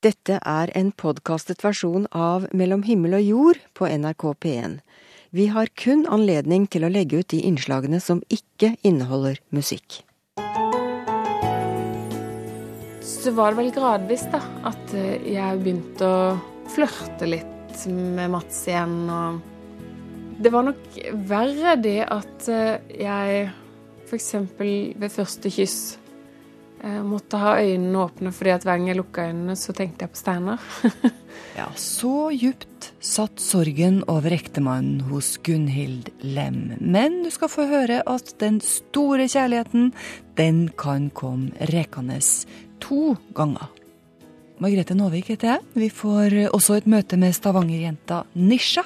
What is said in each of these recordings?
Dette er en podkastet versjon av Mellom himmel og jord på NRK P1. Vi har kun anledning til å legge ut de innslagene som ikke inneholder musikk. Så var det vel gradvis da, at eh, jeg begynte å flørte litt med Mats igjen. Og det var nok verre det at eh, jeg f.eks. ved første kyss jeg måtte ha øynene åpne fordi at hver gang jeg lukka øynene, så tenkte jeg på Steinar. ja, så djupt satt sorgen over ektemannen hos Gunhild Lem. Men du skal få høre at den store kjærligheten, den kan komme rekende to ganger. Margrethe Nåvik heter jeg. Vi får også et møte med Stavanger-jenta Nisha,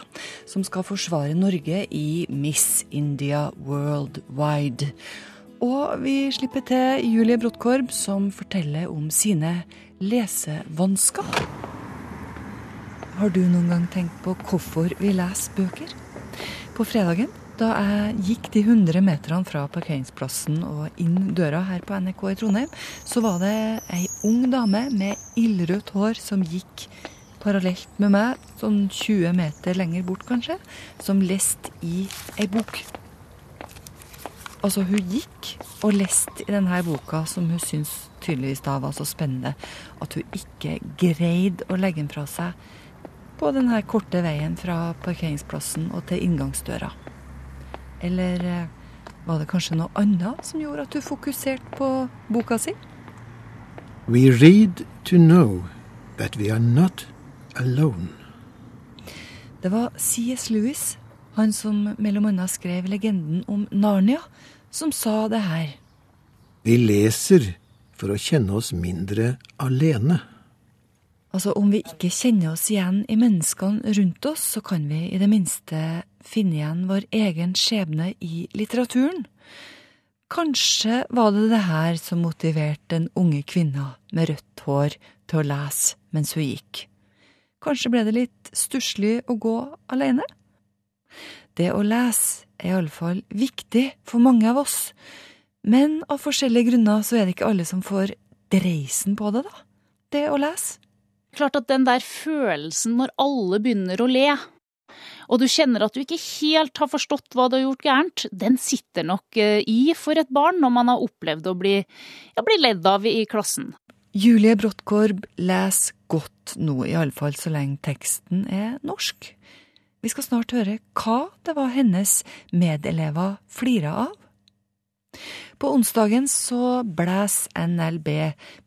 som skal forsvare Norge i Miss India Worldwide. Og vi slipper til Julie Brottkorb, som forteller om sine lesevansker. Har du noen gang tenkt på hvorfor vi leser bøker? På fredagen, da jeg gikk de 100 meterne fra parkeringsplassen og inn døra her på NRK i Trondheim, så var det ei ung dame med ildrødt hår som gikk parallelt med meg, sånn 20 meter lenger bort kanskje, som leste i ei bok. Altså, hun gikk og leste i denne boka som hun syntes tydeligvis da var så spennende at hun ikke greide å legge den fra seg på denne korte veien fra parkeringsplassen og til inngangsdøra. Eller eh, var det kanskje noe annet som gjorde at hun fokuserte på boka si? We read to know that we are not alone. Det var C.S. Lewis, han som mellom annet skrev legenden om Narnia, som sa det her. Vi leser for å kjenne oss mindre alene. Altså, om vi ikke kjenner oss igjen i menneskene rundt oss, så kan vi i det minste finne igjen vår egen skjebne i litteraturen. Kanskje var det det her som motiverte den unge kvinna med rødt hår til å lese mens hun gikk. Kanskje ble det litt stusslig å gå alene? Det å lese er iallfall viktig for mange av oss, men av forskjellige grunner så er det ikke alle som får dreisen på det, da. Det å lese. Klart at den der følelsen når alle begynner å le, og du kjenner at du ikke helt har forstått hva du har gjort gærent, den sitter nok eh, i for et barn når man har opplevd å bli, ja, bli ledd av i klassen. Julie Bråttkorb leser godt nå, iallfall så lenge teksten er norsk. Vi skal snart høre hva det var hennes medelever flira av. På onsdagen så blæs NLB,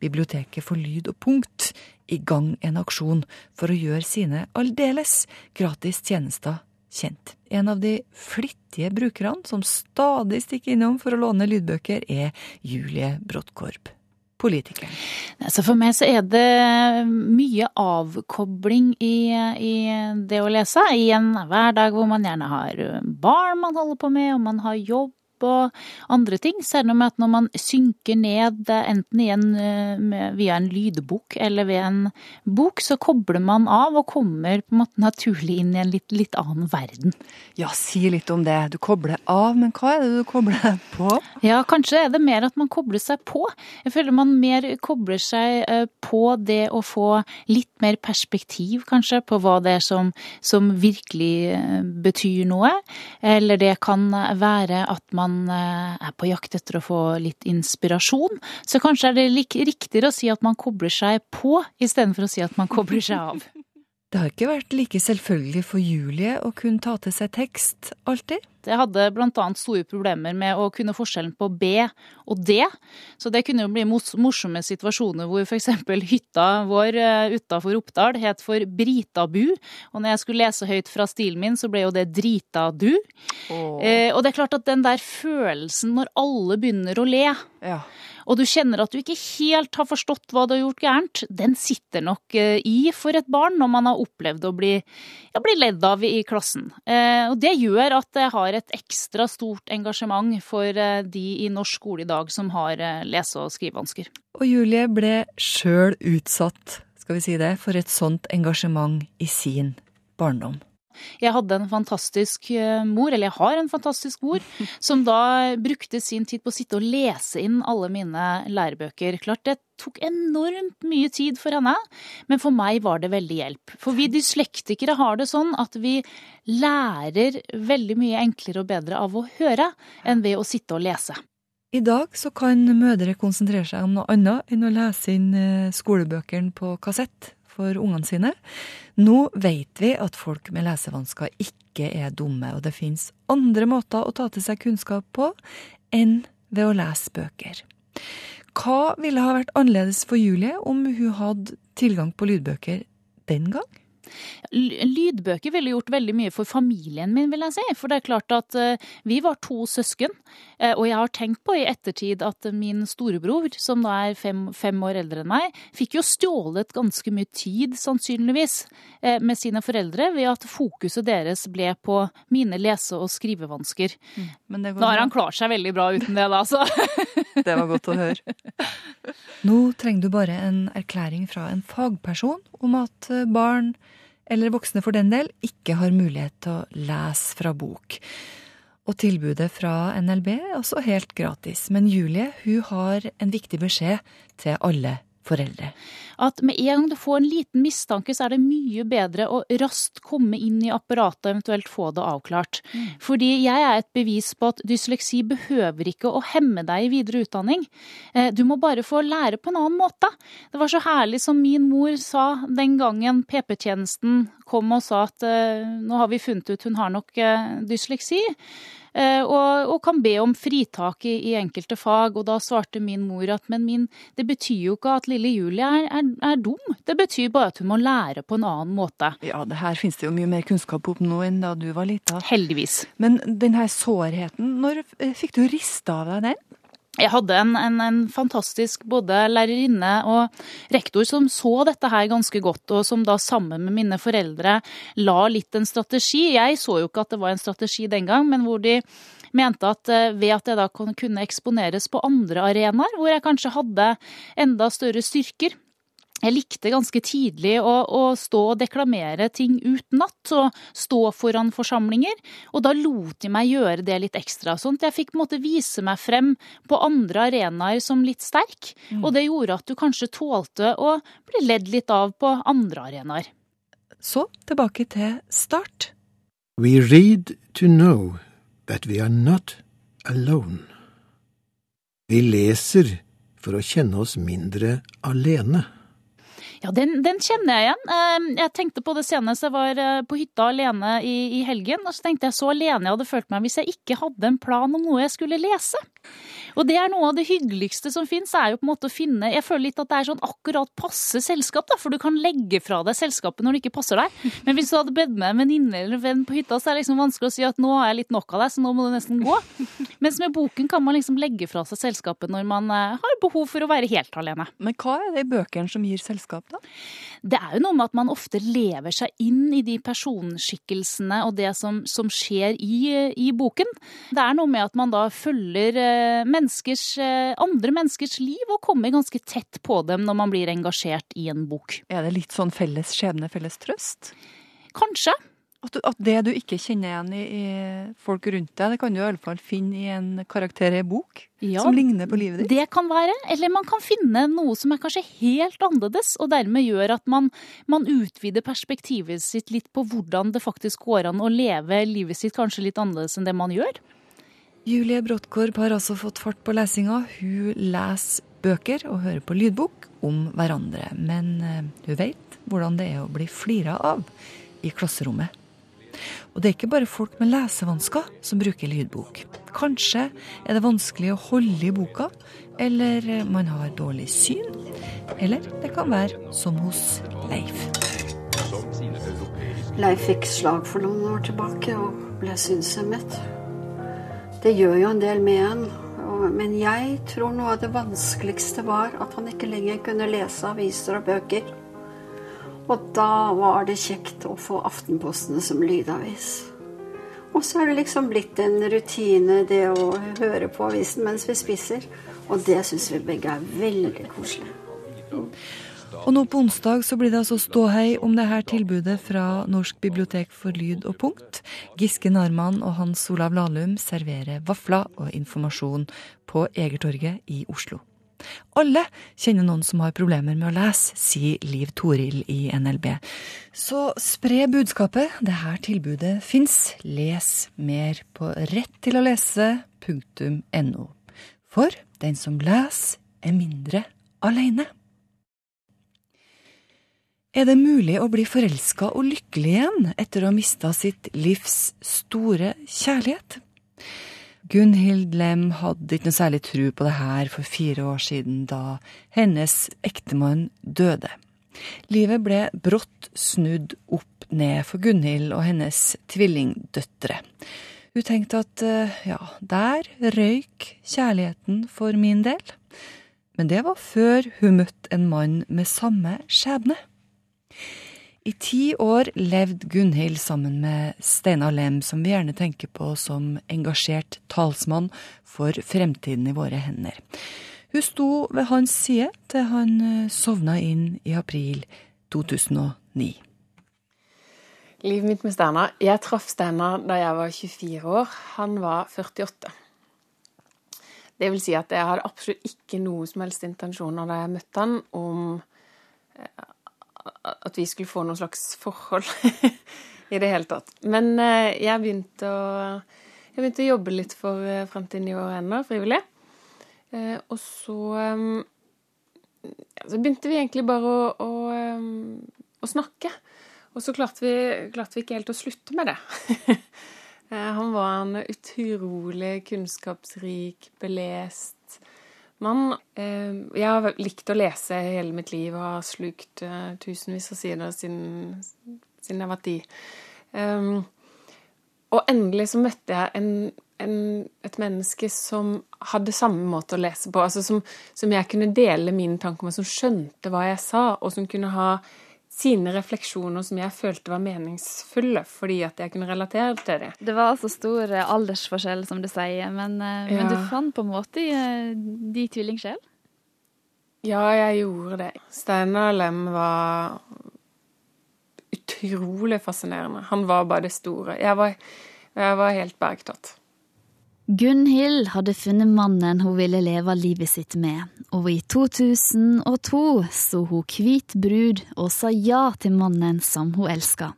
Biblioteket for lyd og punkt, i gang en aksjon for å gjøre sine aldeles gratis tjenester kjent. En av de flittige brukerne som stadig stikker innom for å låne lydbøker, er Julie Bråttkorb politikeren? Så for meg så er det mye avkobling i, i, det å lese. I en hverdag hvor man gjerne har barn man holder på med, og man har jobb og andre ting. Selv om at når man synker ned enten igjen eh, via en lydbok eller ved en bok, så kobler man av og kommer på en måte naturlig inn i en litt, litt annen verden. Ja, si litt om det. Du kobler av, men hva er det du kobler deg på? Ja, kanskje er det mer at man kobler seg på. Jeg føler man mer kobler seg eh, på det å få litt mer perspektiv, kanskje, på hva det er som, som virkelig eh, betyr noe. Eller det kan være at man man eh, er på jakt etter å få litt inspirasjon. Så kanskje er det riktigere å si at man kobler seg på, istedenfor å si at man kobler seg av. Det har ikke vært like selvfølgelig for Julie å kunne ta til seg tekst alltid? Jeg hadde bl.a. store problemer med å kunne forskjellen på B og D. Så det kunne jo bli morsomme situasjoner hvor f.eks. hytta vår eh, utafor Oppdal het for Britabu. Og når jeg skulle lese høyt fra stilen min, så ble jo det Dritadu. Oh. Eh, og det er klart at den der følelsen når alle begynner å le, ja. Og du kjenner at du ikke helt har forstått hva du har gjort gærent, den sitter nok eh, i for et barn når man har opplevd å bli, ja, bli ledd av i klassen. Eh, og det gjør at jeg har et ekstra stort engasjement for eh, de i norsk skole i dag som har lese- og skrivevansker. Og Julie ble sjøl utsatt, skal vi si det, for et sånt engasjement i sin barndom. Jeg hadde en fantastisk eh, mor, eller jeg har en fantastisk mor, som da brukte sin tid på å sitte og lese inn alle mine lærebøker. Klart det tok enormt mye tid for henne, men for meg var det veldig hjelp. For vi dyslektikere har det sånn at vi lærer veldig mye enklere og bedre av å høre enn ved å sitte og lese. I dag så kan mødre konsentrere seg om noe annet enn å lese inn eh, skolebøkene på kassett for ungene sine. Nå vet vi at folk med lesevansker ikke er dumme, og det fins andre måter å ta til seg kunnskap på enn ved å lese bøker. Hva ville ha vært annerledes for Julie om hun hadde tilgang på lydbøker den gang? Lydbøker ville gjort veldig mye for familien min, vil jeg si. For det er klart at uh, vi var to søsken. Uh, og jeg har tenkt på i ettertid at min storebror, som da er fem, fem år eldre enn meg, fikk jo stjålet ganske mye tid, sannsynligvis, uh, med sine foreldre ved at fokuset deres ble på mine lese- og skrivevansker. Mm. nå har han klart seg veldig bra uten det, da, så. det var godt å høre. Nå trenger du bare en erklæring fra en fagperson om at barn eller voksne for den del, ikke har mulighet til å lese fra bok. Og tilbudet fra NLB er også helt gratis. Men Julie hun har en viktig beskjed til alle foreldre. At med en gang du får en liten mistanke, så er det mye bedre å raskt komme inn i apparatet og eventuelt få det avklart. Mm. Fordi jeg er et bevis på at dysleksi behøver ikke å hemme deg i videre utdanning. Eh, du må bare få lære på en annen måte. Det var så herlig som min mor sa den gangen PP-tjenesten kom og sa at eh, nå har vi funnet ut hun har nok eh, dysleksi. Eh, og, og, kan be om fritak i, i, enkelte fag. Og da svarte min mor at men min, det betyr jo ikke at lille Julie er, er, er, dum, det betyr bare at hun må lære på en annen måte. Ja, det her finnes det jo mye mer kunnskap om nå enn da du var lita. Heldigvis. Men den her sårheten, når eh, fikk du rista av deg den? Jeg hadde en, en, en, fantastisk både lærerinne og rektor som så dette her ganske godt, og som da sammen med mine foreldre la litt en strategi. Jeg så jo ikke at det var en strategi den gang, men hvor de mente at eh, ved at jeg da kunne eksponeres på andre arenaer, hvor jeg kanskje hadde enda større styrker, jeg likte ganske tidlig å, å, stå og deklamere ting utenat, og stå foran forsamlinger. Og da lot de meg gjøre det litt ekstra, sånn at jeg fikk på en måte vise meg frem på andre arenaer som litt sterk. Mm. Og det gjorde at du kanskje tålte å bli ledd litt av på andre arenaer. Så tilbake til start. We read to know that we are not alone. Vi leser for å kjenne oss mindre alene. Ja, den, den, kjenner jeg igjen. Ehm, jeg tenkte på det senest jeg var eh, på hytta alene i, i, helgen. Og så tenkte jeg så alene jeg hadde følt meg hvis jeg ikke hadde en plan om noe jeg skulle lese. Og det er noe av det hyggeligste som fins, er jo på en måte å finne Jeg føler litt at det er sånn akkurat passe selskap, da, for du kan legge fra deg selskapet når det ikke passer deg. Men hvis du hadde bedt med en venninne eller en venn på hytta, så er det liksom vanskelig å si at nå har jeg litt nok av deg, så nå må du nesten gå. Mens med boken kan man liksom legge fra seg selskapet når man eh, har behov for å være helt alene. Men hva er det i bøkene som gir selskap, da? Det er jo noe med at man ofte lever seg inn i de personskikkelsene og det som, som skjer i, i, boken. Det er noe med at man da følger eh, menneskers, eh, andre menneskers liv og kommer ganske tett på dem når man blir engasjert i en bok. Er det litt sånn felles skjebne, felles trøst? Kanskje. At, du, at, det du ikke kjenner igjen i, i, folk rundt deg, det kan du i alle fall finne i en karakter i en bok ja, som ligner på livet ditt? Det kan være. Eller man kan finne noe som er kanskje helt annerledes, og dermed gjør at man, man utvider perspektivet sitt litt på hvordan det faktisk går an å leve livet sitt kanskje litt annerledes enn det man gjør. Julie Bråttkorb har altså fått fart på lesinga. Hun leser bøker og hører på lydbok om hverandre. Men uh, hun vet hvordan det er å bli flira av i klasserommet. Og det er ikke bare folk med lesevansker som bruker lydbok. Kanskje er det vanskelig å holde i boka, eller man har dårlig syn. Eller det kan være som hos Leif. Leif fikk slag for noen år tilbake og ble synshemmet. Det gjør jo en del med en. Men jeg tror noe av det vanskeligste var at han ikke lenger kunne lese aviser og bøker. Og da var det kjekt å få Aftenposten som lydavis. Og så er det liksom blitt en rutine, det å høre på avisen mens vi spiser. Og det syns vi begge er veldig koselig. Og nå på onsdag så blir det altså ståhei om det her tilbudet fra Norsk bibliotek for lyd og punkt. Giske Narman og Hans Olav Lahlum serverer vafler og informasjon på Egertorget i Oslo. Alle kjenner noen som har problemer med å lese, sier Liv Toril i NLB. Så spre budskapet. Dette tilbudet fins. Les mer på rettilolese.no. For den som leser, er mindre aleine. Er det mulig å bli forelska og lykkelig igjen etter å ha mista sitt livs store kjærlighet? Gunhild Lem hadde ikke noe særlig tro på det her for fire år siden, da hennes ektemann døde. Livet ble brått snudd opp ned for Gunhild og hennes tvillingdøtre. Hun tenkte at eh, ja, der røyk kjærligheten for min del. Men det var før hun møtte en mann med samme skjebne. I ti år levde Gunhild sammen med Steinar Lem, som vi gjerne tenker på som engasjert talsmann for fremtiden i våre hender. Hun sto ved hans side til han eh, sovna inn i april 2009. Livet mitt med Steinar Jeg traff Steinar da jeg var 24 år. Han var 48. Det vil si at jeg hadde absolutt ikke noe som helst intensjoner da jeg møtte han om eh, at vi skulle få noen slags forhold i det hele tatt. Men eh, jeg begynte å, jeg begynte å jobbe litt for eh, Fremtiden i våre ennå, frivillig. Eh, og så Så begynte vi egentlig bare å, å, å snakke. Og så klarte vi, klarte vi, ikke helt å slutte med det. Han var en utrolig kunnskapsrik, belest mann. Eh, jeg har likt å lese hele mitt liv og har slukt eh, tusenvis av sider siden, siden jeg var ti. Um, og endelig så møtte jeg en, en, et menneske som hadde samme måte å lese på. Altså som, som jeg kunne dele mine tanker med, som skjønte hva jeg sa, og som kunne ha sine refleksjoner som jeg følte var meningsfulle, fordi at jeg kunne relatere til det. Det var altså stor eh, aldersforskjell, som du sier, men, eh, ja. men du fant på en måte eh, de tvillingsjel? Ja, jeg gjorde det. Steinar Lem var utrolig fascinerende. Han var bare det store. Jeg var, jeg var helt bergtatt. Gunhild hadde funnet mannen hun ville leve livet sitt med, og i 2002 så hun hvit brud og sa ja til mannen som hun elska.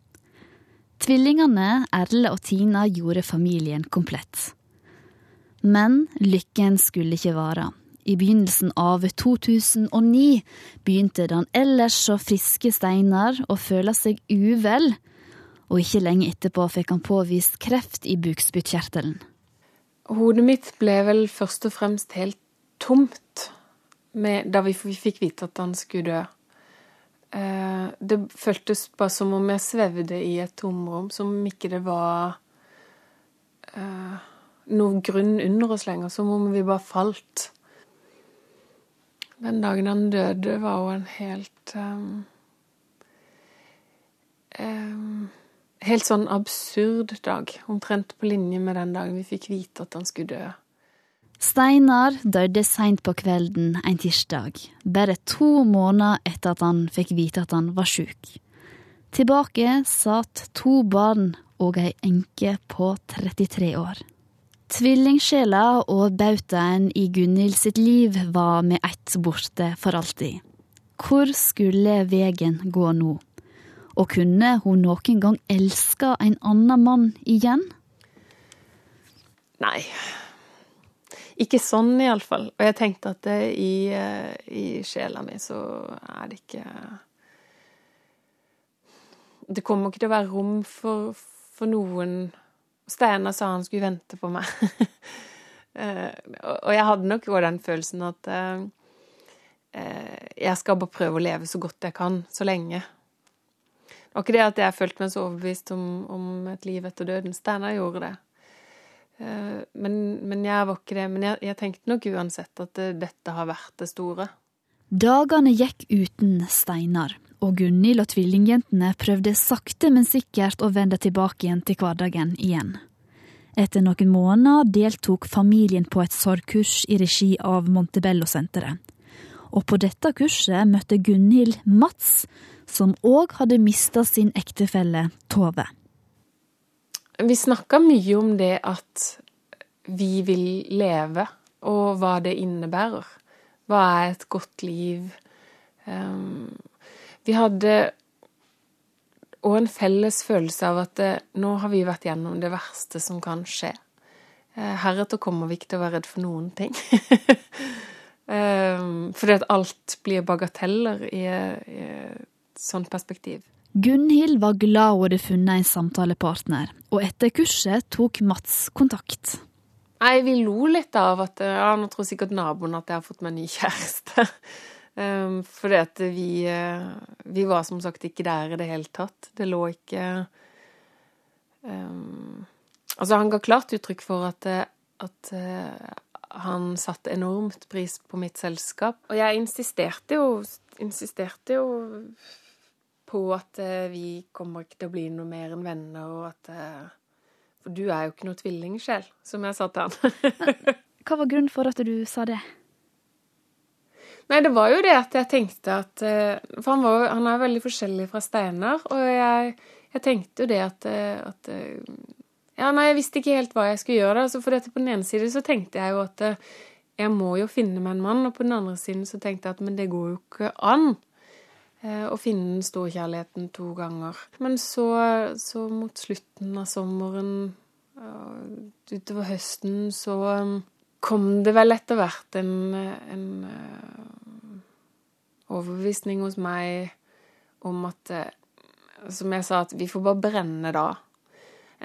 Tvillingene Erle og Tina gjorde familien komplett. Men lykken skulle ikke vare. I begynnelsen av 2009 begynte den ellers så friske Steinar å føle seg uvel, og ikke lenge etterpå fikk han påvist kreft i bukspyttkjertelen. Hodet mitt ble vel først og fremst helt tomt med, da vi fikk vite at han skulle dø. Eh, det føltes bare som om jeg svevde i et tomrom, som om ikke det var eh, noe grunn under oss lenger, som om vi bare falt. Den dagen han døde, var jo en helt um, um, helt sånn absurd dag, omtrent på linje med den dagen vi fikk vite at han skulle dø. Steinar døde seint på kvelden en tirsdag, bare to måneder etter at han fikk vite at han var sjuk. Tilbake satt to barn og ei enke på 33 år. Tvillingsjela og bautaen i Gunhild sitt liv var med ett borte for alltid. Hvor skulle veien gå nå? Og kunne hun noen gang elske en annen mann igjen? Nei. Ikke sånn, iallfall. Og jeg tenkte at det, i, eh, i sjela mi så er det ikke Det kommer ikke til å være rom for, for noen Steinar sa han skulle vente på meg. Eh, og jeg hadde nok òg den følelsen at uh, jeg skal bare prøve å leve så godt jeg kan, så lenge. Det var ikke det at jeg følte meg så overbevist om, om et liv etter døden. Steinar gjorde det. Eh, men, men, jeg var ikke det. Men jeg, jeg tenkte nok uansett at det, dette har vært det store. Dagene gikk uten Steinar, og Gunhild og tvillingjentene prøvde sakte, men sikkert å vende tilbake igjen til hverdagen igjen. Etter noen måneder deltok familien på et sorgkurs i regi av Montebello-senteret. Og på dette kurset møtte Gunhild Mats, som òg hadde mista sin ektefelle Tove. Vi snakka mye om det at vi vil leve, og hva det innebærer. Hva er et godt liv? Um, vi hadde og en felles følelse av at det, nå har vi vært gjennom det verste som kan skje. Eh, heretter kommer vi ikke til å være redd for noen ting. um, fordi at alt blir bagateller i, i sånt perspektiv. Gunhild var glad hun hadde funnet en samtalepartner, og etter kurset tok Mats kontakt. Nei, vi lo litt av at ja, nå tror sikkert naboen at jeg har fått meg ny kjæreste. Um, fordi at vi, uh, vi var som sagt ikke der i det hele tatt. Det lå ikke um, Altså, han ga klart uttrykk for at, eh, at uh, han satte enormt pris på mitt selskap. Og jeg insisterte jo, insisterte jo på at uh, vi kommer ikke til å bli noe mer enn venner, og at For du er jo ikke noe tvillingsjel, som jeg sa til han. Hva var grunnen for at du sa det? Nei, det var jo det at jeg tenkte at eh, For han, var, han er veldig forskjellig fra Steinar, og jeg, jeg, tenkte jo det at, eh, at, eh, Ja, nei, jeg visste ikke helt hva jeg skulle gjøre. Altså, for dette på den ene siden så tenkte jeg jo at jeg må jo finne meg en mann, og på den andre siden så tenkte jeg at men det går jo ikke an å finne den store kjærligheten to ganger. Men så, så mot slutten av sommeren, utover høsten, så kom det vel etter hvert en, en overbevisning hos meg om at eh, Som jeg sa, at vi får bare brenne da.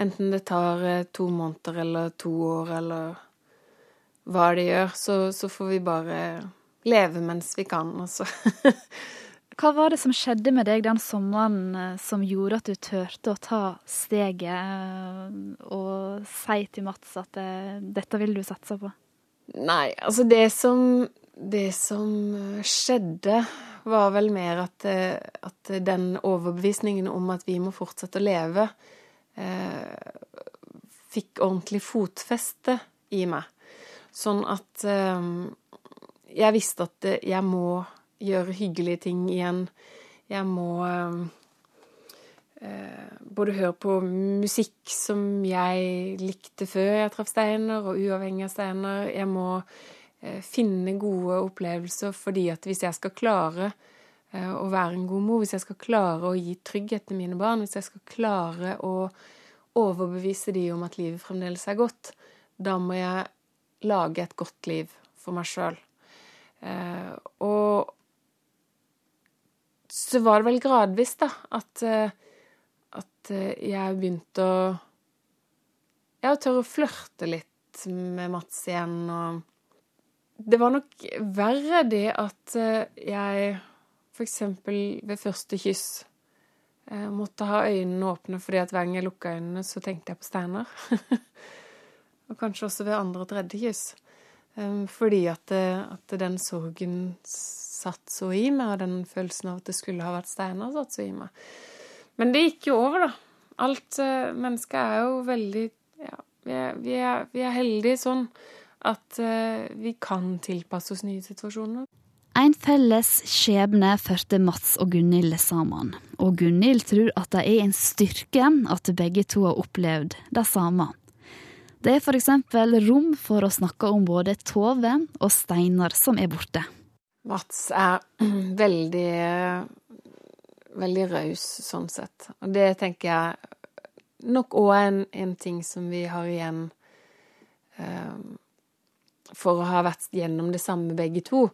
Enten det tar eh, to måneder eller to år eller hva det gjør, så, så får vi bare leve mens vi kan, altså. Hva var det som skjedde med deg den sommeren eh, som gjorde at du turte å ta steget og si til Mats at dette vil du satse på? Nei, altså det som det som skjedde, var vel mer at, eh, at, den overbevisningen om at vi må fortsette å leve, eh, fikk ordentlig fotfeste i meg. Sånn at eh, jeg visste at jeg må gjøre hyggelige ting igjen. Jeg må eh, både høre på musikk som jeg likte før jeg traff Steiner, og uavhengig av Steiner. Jeg må Eh, finne gode opplevelser, fordi at hvis jeg skal klare eh, å være en god mor, hvis jeg skal klare å gi trygghet til mine barn, hvis jeg skal klare å overbevise de om at livet fremdeles er godt, da må jeg lage et godt liv for meg sjøl. Eh, og så var det vel gradvis, da, at, at jeg begynte å Ja, tørre å flørte litt med Mats igjen, og det var nok verre det at eh, jeg f.eks. ved første kyss eh, måtte ha øynene åpne fordi at hver gang jeg lukka øynene, så tenkte jeg på Steinar. og kanskje også ved andre og tredje kyss. Eh, fordi at, at, den sorgen satt så i meg, og den følelsen av at det skulle ha vært Steinar, satt så i meg. Men det gikk jo over, da. Alt Mennesket er jo veldig Ja, vi er, vi er, vi er heldige sånn at uh, vi kan tilpasse oss nye situasjoner. En felles skjebne førte Mats og Gunhild sammen, og Gunhild tror at det er en styrke at begge to har opplevd det samme. Det er f.eks. rom for å snakke om både Tove og Steinar som er borte. Mats er veldig, veldig raus sånn sett. Og det tenker jeg nok òg er en, en, ting som vi har igjen um, for å ha vært gjennom det samme begge to,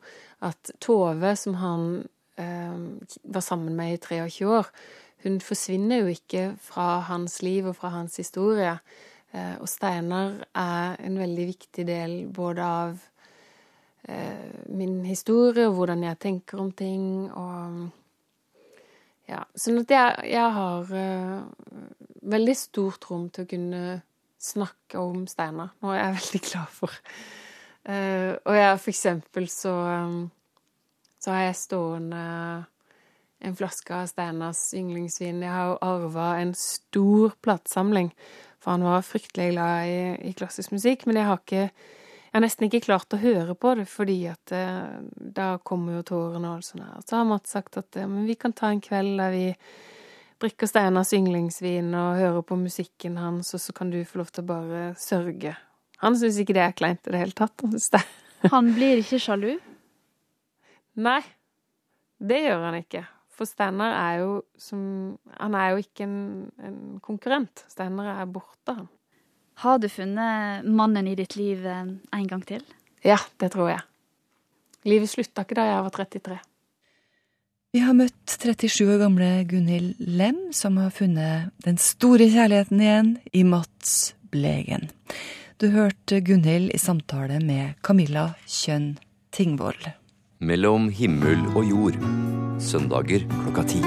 at Tove, som han eh, var sammen med i 23 år, hun forsvinner jo ikke fra hans liv og fra hans historie. Eh, og Steinar er en veldig viktig del både av min historie og hvordan jeg tenker om ting, og ja, Sånn at jeg, jeg har uh, veldig stort rom til å kunne snakke om Steinar. jeg er veldig glad for Uh, og jeg for eksempel så, um, så har jeg stående en flaske av Steinars yndlingsvin. Jeg har jo arva en stor platesamling, for han var fryktelig glad i, i, klassisk musikk. Men jeg har, ikke, jeg har nesten ikke klart å høre på det, fordi at eh, da kommer jo tårene og alt sånt her. Så har Mats sagt at eh, men vi kan ta en kveld der vi drikker Steinars yndlingsvin og hører på musikken hans, og så kan du få lov til å bare sørge. Han syns ikke det er kleint i det hele tatt. Han, synes det. Han blir ikke sjalu? Nei, det gjør han ikke. For Steinar er jo som Han er jo ikke en, en konkurrent. Steinar er borte, han. Har du funnet mannen i ditt liv eh, en gang til? Ja, det tror jeg. Livet slutta ikke da jeg var 33. Vi har møtt 37 år gamle Gunhild Lem, som har funnet den store kjærligheten igjen i Mats Blegen. Du hørte Gunhild i samtale med Camilla Kjønn Tingvoll. Mellom himmel og jord. Søndager klokka ti.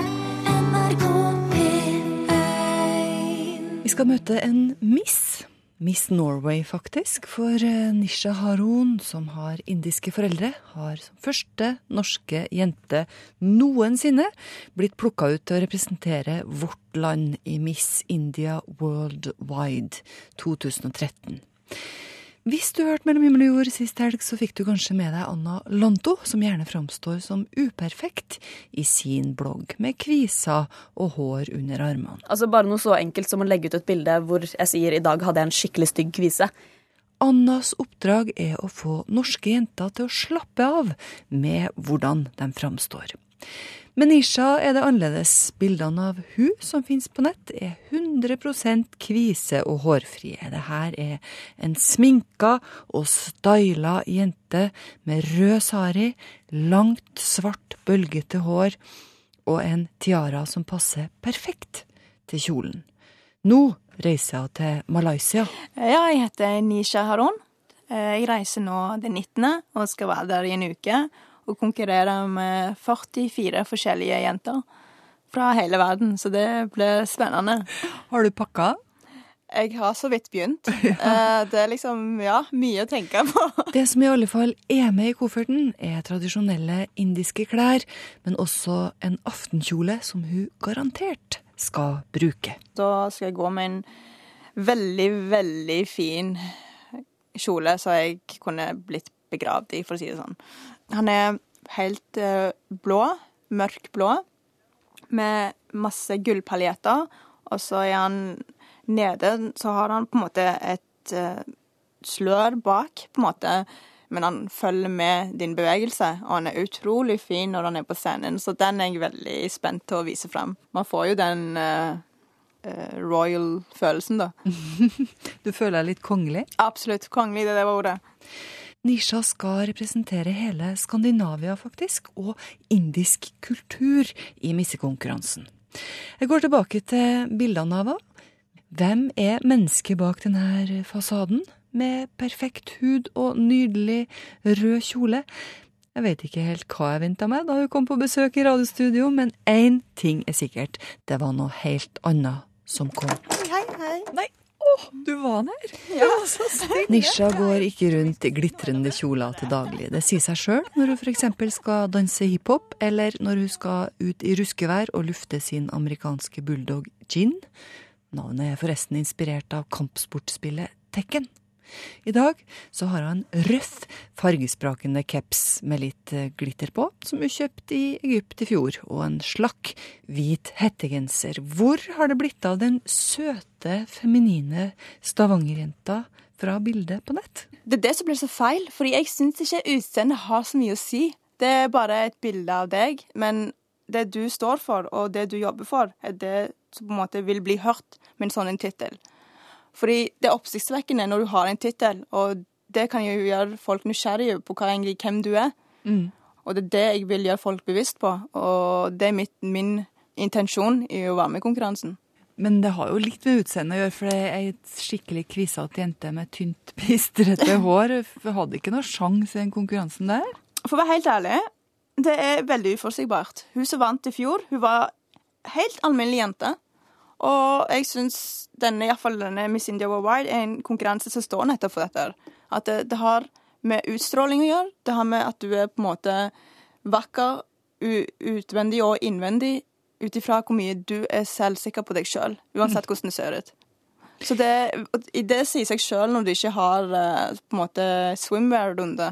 Vi skal møte en miss. Miss Norway, faktisk. For eh, Nisha Harun, som har indiske foreldre, har som første norske jente noensinne blitt plukka ut til å representere vårt land i Miss India Worldwide 2013. Hvis du hørte Mellom himmel og jord sist helg, så fikk du kanskje med deg Anna Lanto, som gjerne framstår som uperfekt i sin blogg, med kviser og hår under armene. Altså Bare noe så enkelt som å legge ut et bilde hvor jeg sier i dag hadde jeg en skikkelig stygg kvise. Annas oppdrag er å få norske jenter til å slappe av med hvordan de framstår. Med Nisha er det annerledes. Bildene av hun som finnes på nett, er 100% kvise og hårfrie. Det her er en sminka og styla jente med rød sari, langt, svart, bølgete hår og en tiara som passer perfekt til kjolen. Nå reiser hun til Malaysia. Ja, jeg heter Nisha Harun. Jeg reiser nå den 19. og skal være der i en uke og konkurrerer med 44 forskjellige jenter fra hele verden, så det blir spennende. Har du pakka? Jeg har så vidt begynt. ja. Det er liksom, ja, mye å tenke på. det som i alle fall er med i kofferten, er tradisjonelle indiske klær, men også en aftenkjole som hun garantert skal bruke. Da skal jeg gå med en veldig, veldig fin kjole så jeg kunne blitt begravd i, for å si det sånn. Han er helt uh, blå, mørk blå, med masse gullpaljetter. Og så er han nede, så har han på en måte et uh, slør bak, på en måte. Men han følger med din bevegelse, og han er utrolig fin når han er på scenen. Så den er jeg veldig spent til å vise frem. Man får jo den uh, royal-følelsen, da. du føler deg litt kongelig? Absolutt. Kongelig, det, det var ordet. Nisha skal representere hele Skandinavia, faktisk, og indisk kultur i missekonkurransen. Jeg går tilbake til bildene av henne. Hvem er mennesket bak denne fasaden, med perfekt hud og nydelig rød kjole? Jeg vet ikke helt hva jeg venta meg da hun kom på besøk i radiostudio, men én ting er sikkert. Det var noe helt annet som kom. Hei, hei. Nei, du var der? Ja, så. Nisha går ikke rundt i glitrende kjoler til daglig. Det sier seg sjøl når hun f.eks. skal danse hiphop, eller når hun skal ut i ruskevær og lufte sin amerikanske bulldog Gin. Navnet er forresten inspirert av kampsportspillet Tekken. I dag så har han røff, fargesprakende caps med litt eh, glitter på, som hun kjøpte i Egypt i fjor, og en slakk, hvit hettegenser. Hvor har det blitt av den søte, feminine stavangerjenta fra bildet på nett? Det er det som blir så feil, fordi jeg syns ikke utseendet har så mye å si. Det er bare et bilde av deg, men det du står for, og det du jobber for, er det som på en måte vil bli hørt med en sånn tittel. Fordi det er oppsiktsvekkende når du har en tittel, og det kan jo gjøre folk nysgjerrige på egentlig, hvem du er. Mm. Og det er det jeg vil gjøre folk bevisst på, og det er mitt, min intensjon i å være med i konkurransen. Men det har jo litt med utseendet å gjøre, for ei skikkelig kvisete jente med tynt, pistrete hår. Hadde ikke noe sjanse i den konkurransen der? For å være helt ærlig, det er veldig uforutsigbart. Hun som vant i fjor, hun var helt alminnelig jente. Og jeg syns denne, iallfall denne Miss India Worldwide er en konkurranse som står nettopp for dette. At det, det, har med utstråling å gjøre. Det har med at du er på en måte vakker utvendig og innvendig ut ifra hvor mye du er selvsikker på deg sjøl, uansett hvordan det ser ut. Så det, det sier seg sjøl når du ikke har eh, på en måte swimwear-runde.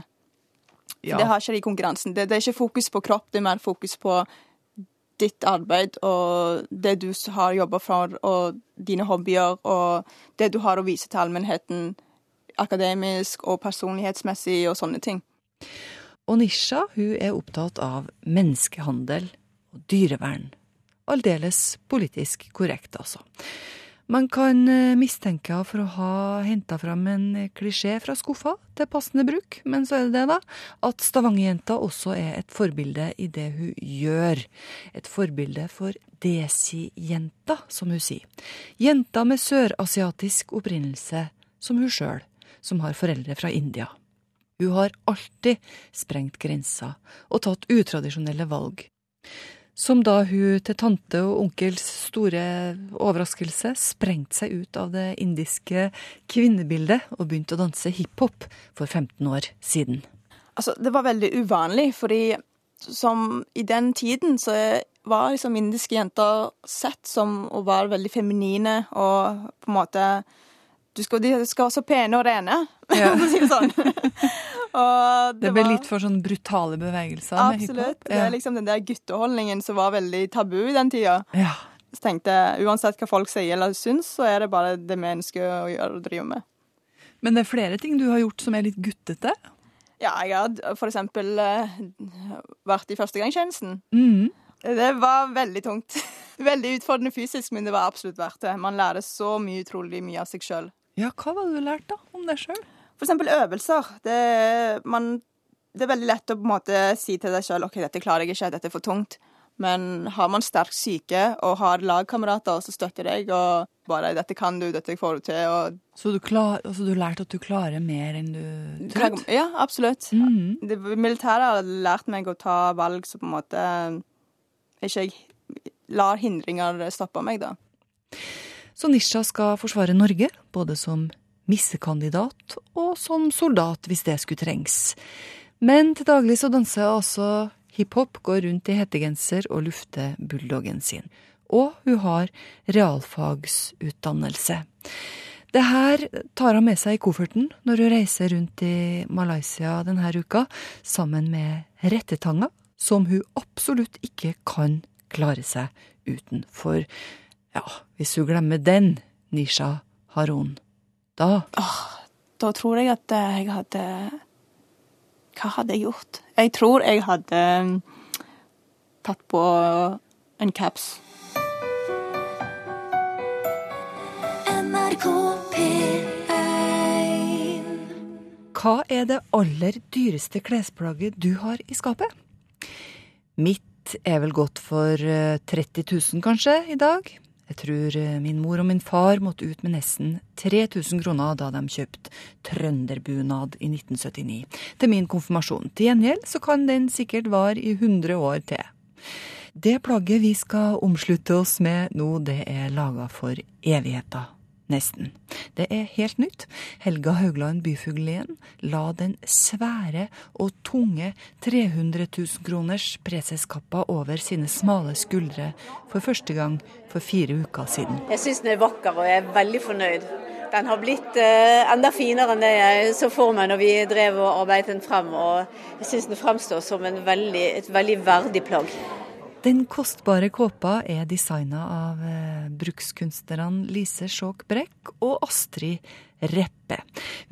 Ja. Det har ikke de i konkurransen. Det, det, er ikke fokus på kropp, det er mer fokus på ditt arbeid og det du har jobba for, og dine hobbyer, og det du har å vise til allmennheten akademisk og personlighetsmessig og sånne ting. Og Nisha hun er opptatt av menneskehandel og dyrevern. Aldeles politisk korrekt, altså. Man kan eh, mistenke henne for å ha henta fram en klisjé fra skuffa til passende bruk, men så er det det, da, at Stavanger-jenta også er et forbilde i det hun gjør. Et forbilde for desi-jenta, som hun sier. Jenta med sørasiatisk opprinnelse, som hun sjøl, som har foreldre fra India. Hun har alltid sprengt grensa og tatt utradisjonelle valg. Som da hun til tante og onkels store overraskelse sprengte seg ut av det indiske kvinnebildet og begynte å danse hiphop for 15 år siden. Altså, det var veldig uvanlig, fordi som i den tiden så var liksom indiske jenter sett som å være veldig feminine og på en måte du skal, De skal være så pene og rene, ja. for å si det sånn. det, det ble var... litt for sånn brutale bevegelser Absolutt. med hiphop? Ja. Det er liksom den der gutteholdningen som var veldig tabu i den tida. Ja. Så tenkte jeg uansett hva folk sier eller syns, så er det bare det vi ønsker å gjøre og drive med. Men det er flere ting du har gjort som er litt guttete? Ja, jeg har for eksempel uh, vært i førstegangstjenesten. Mm. Det var veldig tungt. Veldig utfordrende fysisk, men det var absolutt verdt det. Man lærer så mye utrolig mye av seg sjøl. Ja, hva var det du lærte da, om deg sjøl? Eksempel øvelser. Det, man, det, er veldig lett å på en måte si til deg sjøl OK, dette klarer jeg ikke, dette er for tungt. Men har man sterk syke og har lagkamerater som støtter deg, og bare 'dette kan du, dette får du til', og Så du, klar, altså, du lærte at du klarer mer enn du trodde? Ja, absolutt. Mm. Det militære har lært meg å ta valg som på en måte ikke jeg lar hindringer stoppe meg, da. Så Nisha skal forsvare Norge, både som missekandidat og som soldat, hvis det skulle trengs. Men til daglig så danser hun også hiphop, går rundt i hettegenser og lufter bulldoggen sin. Og hun har realfagsutdannelse. Det her tar hun med seg i kofferten når hun reiser rundt i Malaysia denne uka, sammen med rettetanga, som hun absolutt ikke kan klare seg uten. Ja, hvis du glemmer den, Nisha Harun, da Åh, Da tror jeg at eh, jeg hadde Hva hadde jeg gjort? Jeg tror jeg hadde mm, tatt på en caps. Hva er det aller dyreste klesplagget du har i skapet? Mitt er vel godt for 30 eh, 000 kanskje i dag. Jeg tror eh, min mor og min far måtte ut med nesten 3000 kroner da de kjøpte trønderbunad i 1979 til min konfirmasjon. Til gjengjeld så kan den sikkert vare i 100 år til. Det plagget vi skal omslutte oss med nå, det er laga for evigheter nesten. Det er helt nytt. Helga Haugland Byfuglien la den svære og tunge 300 000 kroners preseskappa over sine smale skuldre for første gang for fire uker siden. Jeg syns den er vakker, og jeg er veldig fornøyd. Den har blitt eh, enda finere enn det jeg så for meg når vi drev og arbeidet den frem. Og jeg syns den fremstår som veldig, et veldig verdig plagg. Den kostbare kåpa er designa av eh, brukskunstnerne Lise Skjåk Brekk og Astrid Reppe.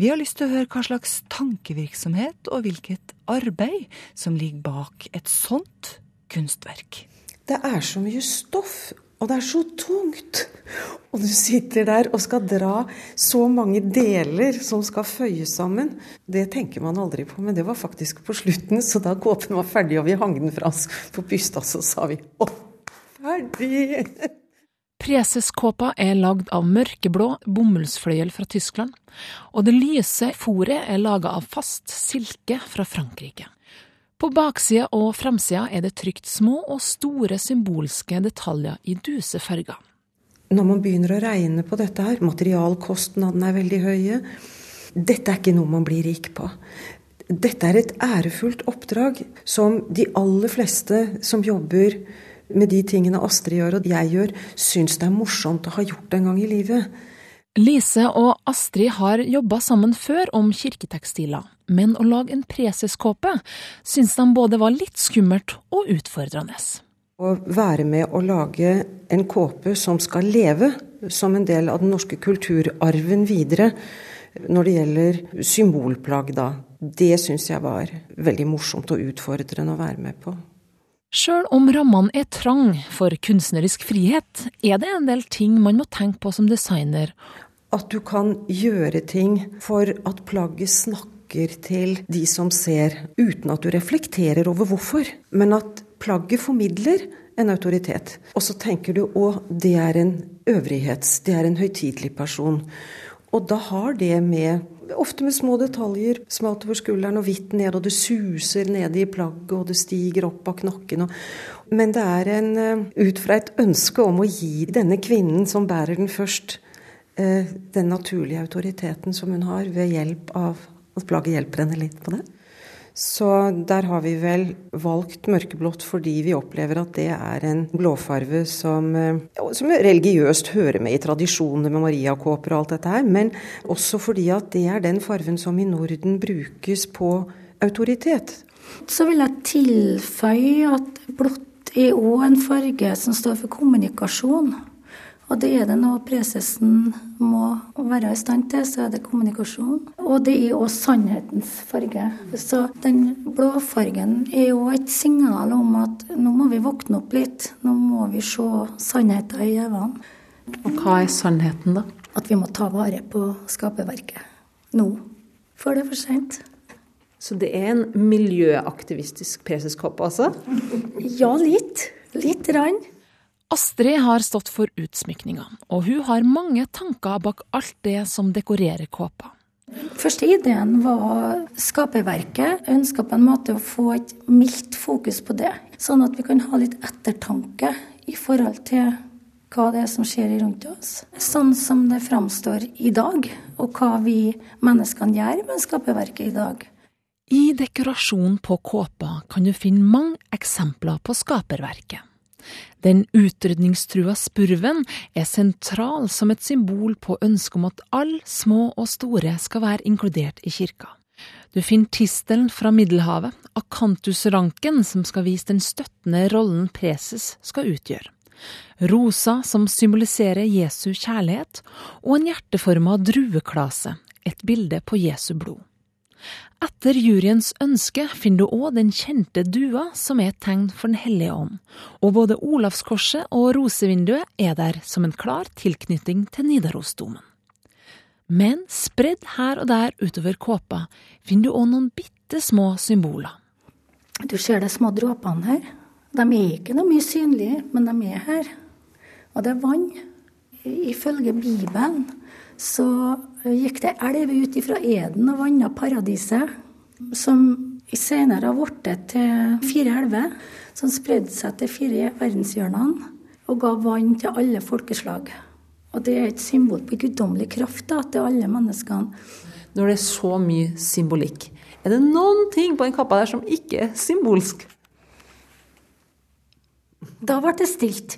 Vi har lyst til å høre hva slags tankevirksomhet og hvilket arbeid som ligger bak et sånt kunstverk. Det er så mye stoff og det er så tungt! Og du sitter der og skal dra så mange deler som skal føyes sammen. Det tenker man aldri på, men det var faktisk på slutten. Så da kåpen var ferdig og vi hang den fra oss på bysta, så sa vi å, ferdig! Preseskåpa er lagd av mørkeblå bomullsfløyel fra Tyskland, og det lyse fòret er laga av fast silke fra Frankrike. På baksida og framsida er det trykt små og store symbolske detaljer i duse farger. Når man begynner å regne på dette her, materialkostnadene er veldig høye. Dette er ikke noe man blir rik på. Dette er et ærefullt oppdrag som de aller fleste som jobber med de tingene Astrid gjør og jeg gjør, syns det er morsomt å ha gjort en gang i livet. Lise og Astrid har jobba sammen før om kirketekstiler, men å lage en preseskåpe syns de både var litt skummelt og utfordrende. Å være med å lage en kåpe som skal leve som en del av den norske kulturarven videre, når det gjelder symbolplagg, da, det syns jeg var veldig morsomt og utfordrende å være med på. Sjøl om rammene er trang for kunstnerisk frihet, er det en del ting man må tenke på som designer. At du kan gjøre ting for at plagget snakker til de som ser, uten at du reflekterer over hvorfor. Men at plagget formidler en autoritet. Og så tenker du òg det er en øvrighets, det er en høytidelig person. Og da har det med Ofte med små detaljer. Smalt over skulderen og hvitt ned, og det suser nede i plagget, og det stiger opp av knokken. Men det er en, eh, ut fra et ønske om å gi denne kvinnen som bærer den først, eh, den naturlige autoriteten som hun har, ved hjelp av at plagget hjelper henne litt på det. Så der har vi vel valgt mørkeblått fordi vi opplever at det er en blåfarve som, eh, som religiøst hører med i tradisjonene med mariakåper og alt dette her, men også fordi at det er den farven som i Norden brukes på autoritet. Så vil jeg tilføye at blått er òg en farge som står for kommunikasjon. Og det er det noe presesen må være i stand til, så er det kommunikasjon. Og det er òg sannhetens farge. Så den blåfargen er jo et signal om at nå må vi våkne opp litt. Nå må vi se sannheten i øynene. Og hva er sannheten, da? At vi må ta vare på skaperverket. Nå. Før det er for seint. Så det er en miljøaktivistisk preseskopp, altså? Ja, litt. Litt rann. Astrid har stått for utsmykninga, og hun har mange tanker bak alt det som dekorerer kåpa. Første ideen var skaperverket. Jeg ønska på en måte å få et mildt fokus på det. Sånn at vi kan ha litt ettertanke i forhold til hva det er som skjer rundt oss. Sånn som det framstår i dag, og hva vi menneskene gjør med skaperverket i dag. I dekorasjonen på kåpa kan du finne mange eksempler på skaperverket. Den utrydningstrua spurven er sentral som et symbol på ønsket om at alle, små og store, skal være inkludert i kirka. Du finner tistelen fra Middelhavet, akantusranken som skal vise den støttende rollen preses skal utgjøre. Rosa som symboliserer Jesu kjærlighet, og en hjerteforma drueklase, et bilde på Jesu blod. Etter juryens ønske finner du òg den kjente dua som er et tegn for Den hellige ånd, og både Olavskorset og rosevinduet er der som en klar tilknytning til Nidarosdomen. Men spredd her og der utover kåpa finner du òg noen bitte små symboler. Du ser de små dråpene her. De er ikke noe mye synlige, men de er her. Og det er vann. Ifølge Bibelen så gikk det elv ut ifra Eden og vanna paradiset, som senere har blitt til fire elver, som spredde seg til fire verdenshjørnene og ga vann til alle folkeslag. Og det er et symbol på guddommelig kraft da, til alle menneskene. Når det er så mye symbolikk, er det noen ting på den kappa der som ikke er symbolsk? Da ble det stilt.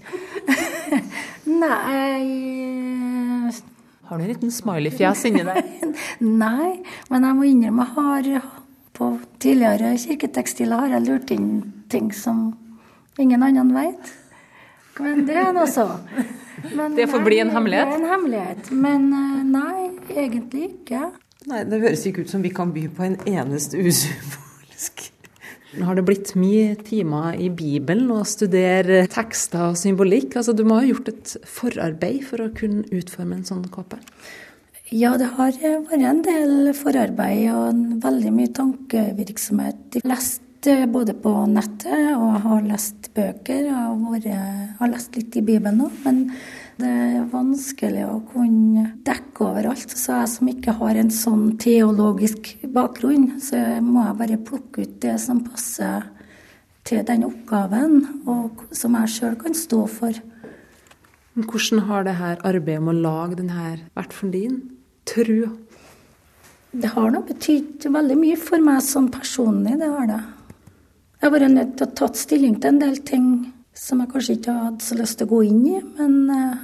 Nei Har du en liten smiley-fjes inni deg? Nei, men jeg må innrømme jeg har på tidligere kirketekstiler har jeg lurt inn ting som ingen annen vet. Men det er nå så. Men det får bli en hemmelighet? Det er en hemmelighet. Men eh, nei, egentlig ikke. Nei, Det høres ikke ut som vi kan by på en eneste usymbolsk nå har det blitt mye timer i Bibelen å studere tekster og symbolikk. Altså, du må ha gjort et forarbeid for å kunne utforme en sånn kåpe? Ja, det har vært en del forarbeid og veldig mye tankevirksomhet. Jeg har lest eh, både på nettet og har lest bøker. og har lest litt i Bibelen òg. Men det er vanskelig å kunne dekke overalt. Så jeg som ikke har en sånn teologisk bakgrunn, så må jeg bare plukke ut det som passer til den oppgaven, og som jeg sjøl kan stå for. Hvordan har det her arbeidet med å lage denne for din tro? Det har nå betydd veldig mye for meg sånn personlig, det har det. Jeg har vært nødt til å tatt stilling til en del ting som jeg kanskje ikke hadde så lyst til å gå inn i, men eh,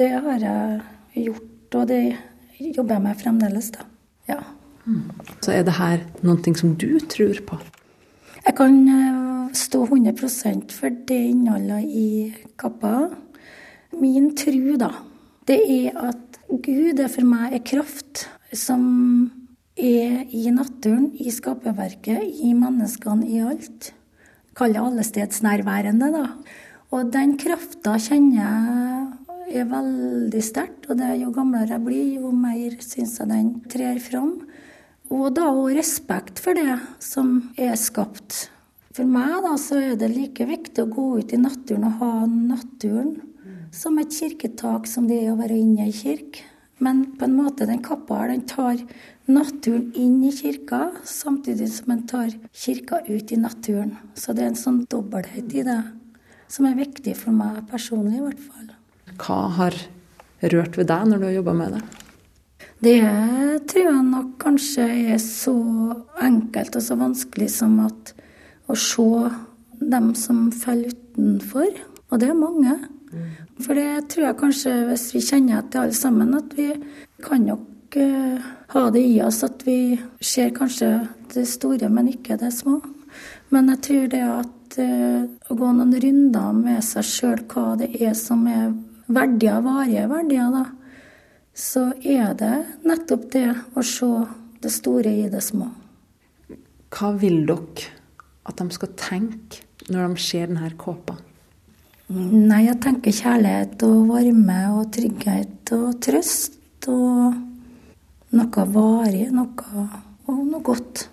det har jeg gjort og det jobber jeg med fremdeles, da. Ja. Så er det her noe som du tror på? Jeg kan eh, stå 100% for det innholdet i kappa. Min tro, da, det er at Gud er for meg er kraft som er i naturen, i skaperverket, i menneskene, i alt. Kall det allestedsnærværende, da. Og den krafta kjenner jeg er veldig sterkt. Og det, jo gamlere jeg blir, jo mer syns jeg den trer fram. Og da òg respekt for det som er skapt. For meg da, så er det like viktig å gå ut i naturen og ha naturen som et kirketak som det er å være inne i kirke. Men på en måte, den kappa her, den tar naturen inn i kirka, samtidig som en tar kirka ut i naturen. Så det er en sånn dobbelthet i det som er viktig for meg personlig, i hvert fall. Hva har rørt ved deg når du har jobba med det? Det tror jeg nok kanskje er så enkelt og så vanskelig som at å se dem som faller utenfor. Og det er mange. For det tror jeg kanskje, hvis vi kjenner etter alle sammen, at vi kan nok uh, ha det i oss at vi ser kanskje det store, men ikke det små. Men jeg tror det at uh, å gå noen runder med seg sjøl hva det er som er verdier, varige verdier, da, så er det nettopp det å se det store i det små. Hva vil dere at de skal tenke når de ser denne kåpa? Nei, jeg tenker kjærlighet og varme og trygghet og trøst og noe varig, noe, og noe godt.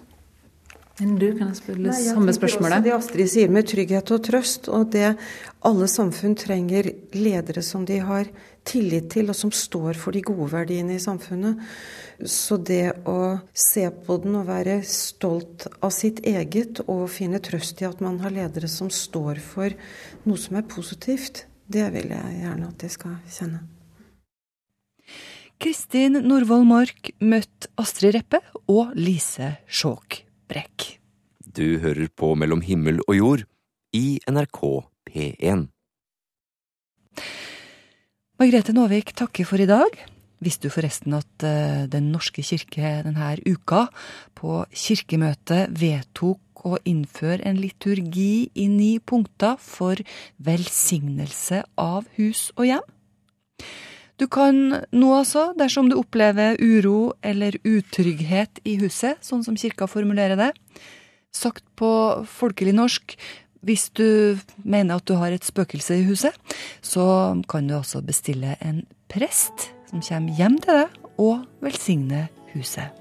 Men du, kan jeg spørre samme spørsmålet? Det Astrid sier med trygghet og trøst, og det alle samfunn trenger ledere som de har tillit til, og som står for de gode verdiene i samfunnet. Så det å se på den og være stolt av sitt eget, og finne trøst i at man har ledere som står for noe som er positivt, det vil jeg gjerne at de skal kjenne. Kristin Norvoll Mork møtte Astrid Reppe og Lise Skjåk Brekk. Du hører på Mellom himmel og jord i NRK P1. Margrethe Nåvik takker for i dag. Visste du forresten at uh, Den norske kirke denne uka på kirkemøtet vedtok å innføre en liturgi i ni punkter for velsignelse av hus og hjem? Du kan nå altså, dersom du opplever uro eller utrygghet i huset, sånn som kirka formulerer det, sagt på folkelig norsk, hvis du mener at du har et spøkelse i huset, så kan du altså bestille en prest som kommer hjem til deg og velsigner huset.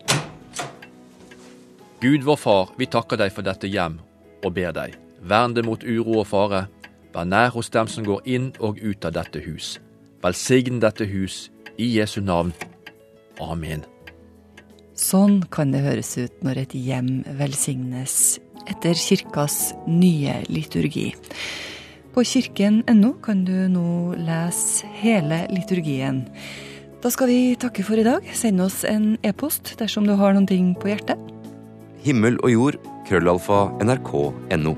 Gud vår Far, vi takker deg for dette hjem og ber deg, vern det mot uro og fare. Vær nær hos dem som går inn og ut av dette hus. Velsign dette hus i Jesu navn. Amen. Sånn kan det høres ut når et hjem velsignes etter kirkas nye liturgi. På kirken.no kan du nå lese hele liturgien. Da skal vi takke for i dag. Send oss en e-post dersom du har noen ting på hjertet. Himmel og jord, krøllalfa, nrk.no.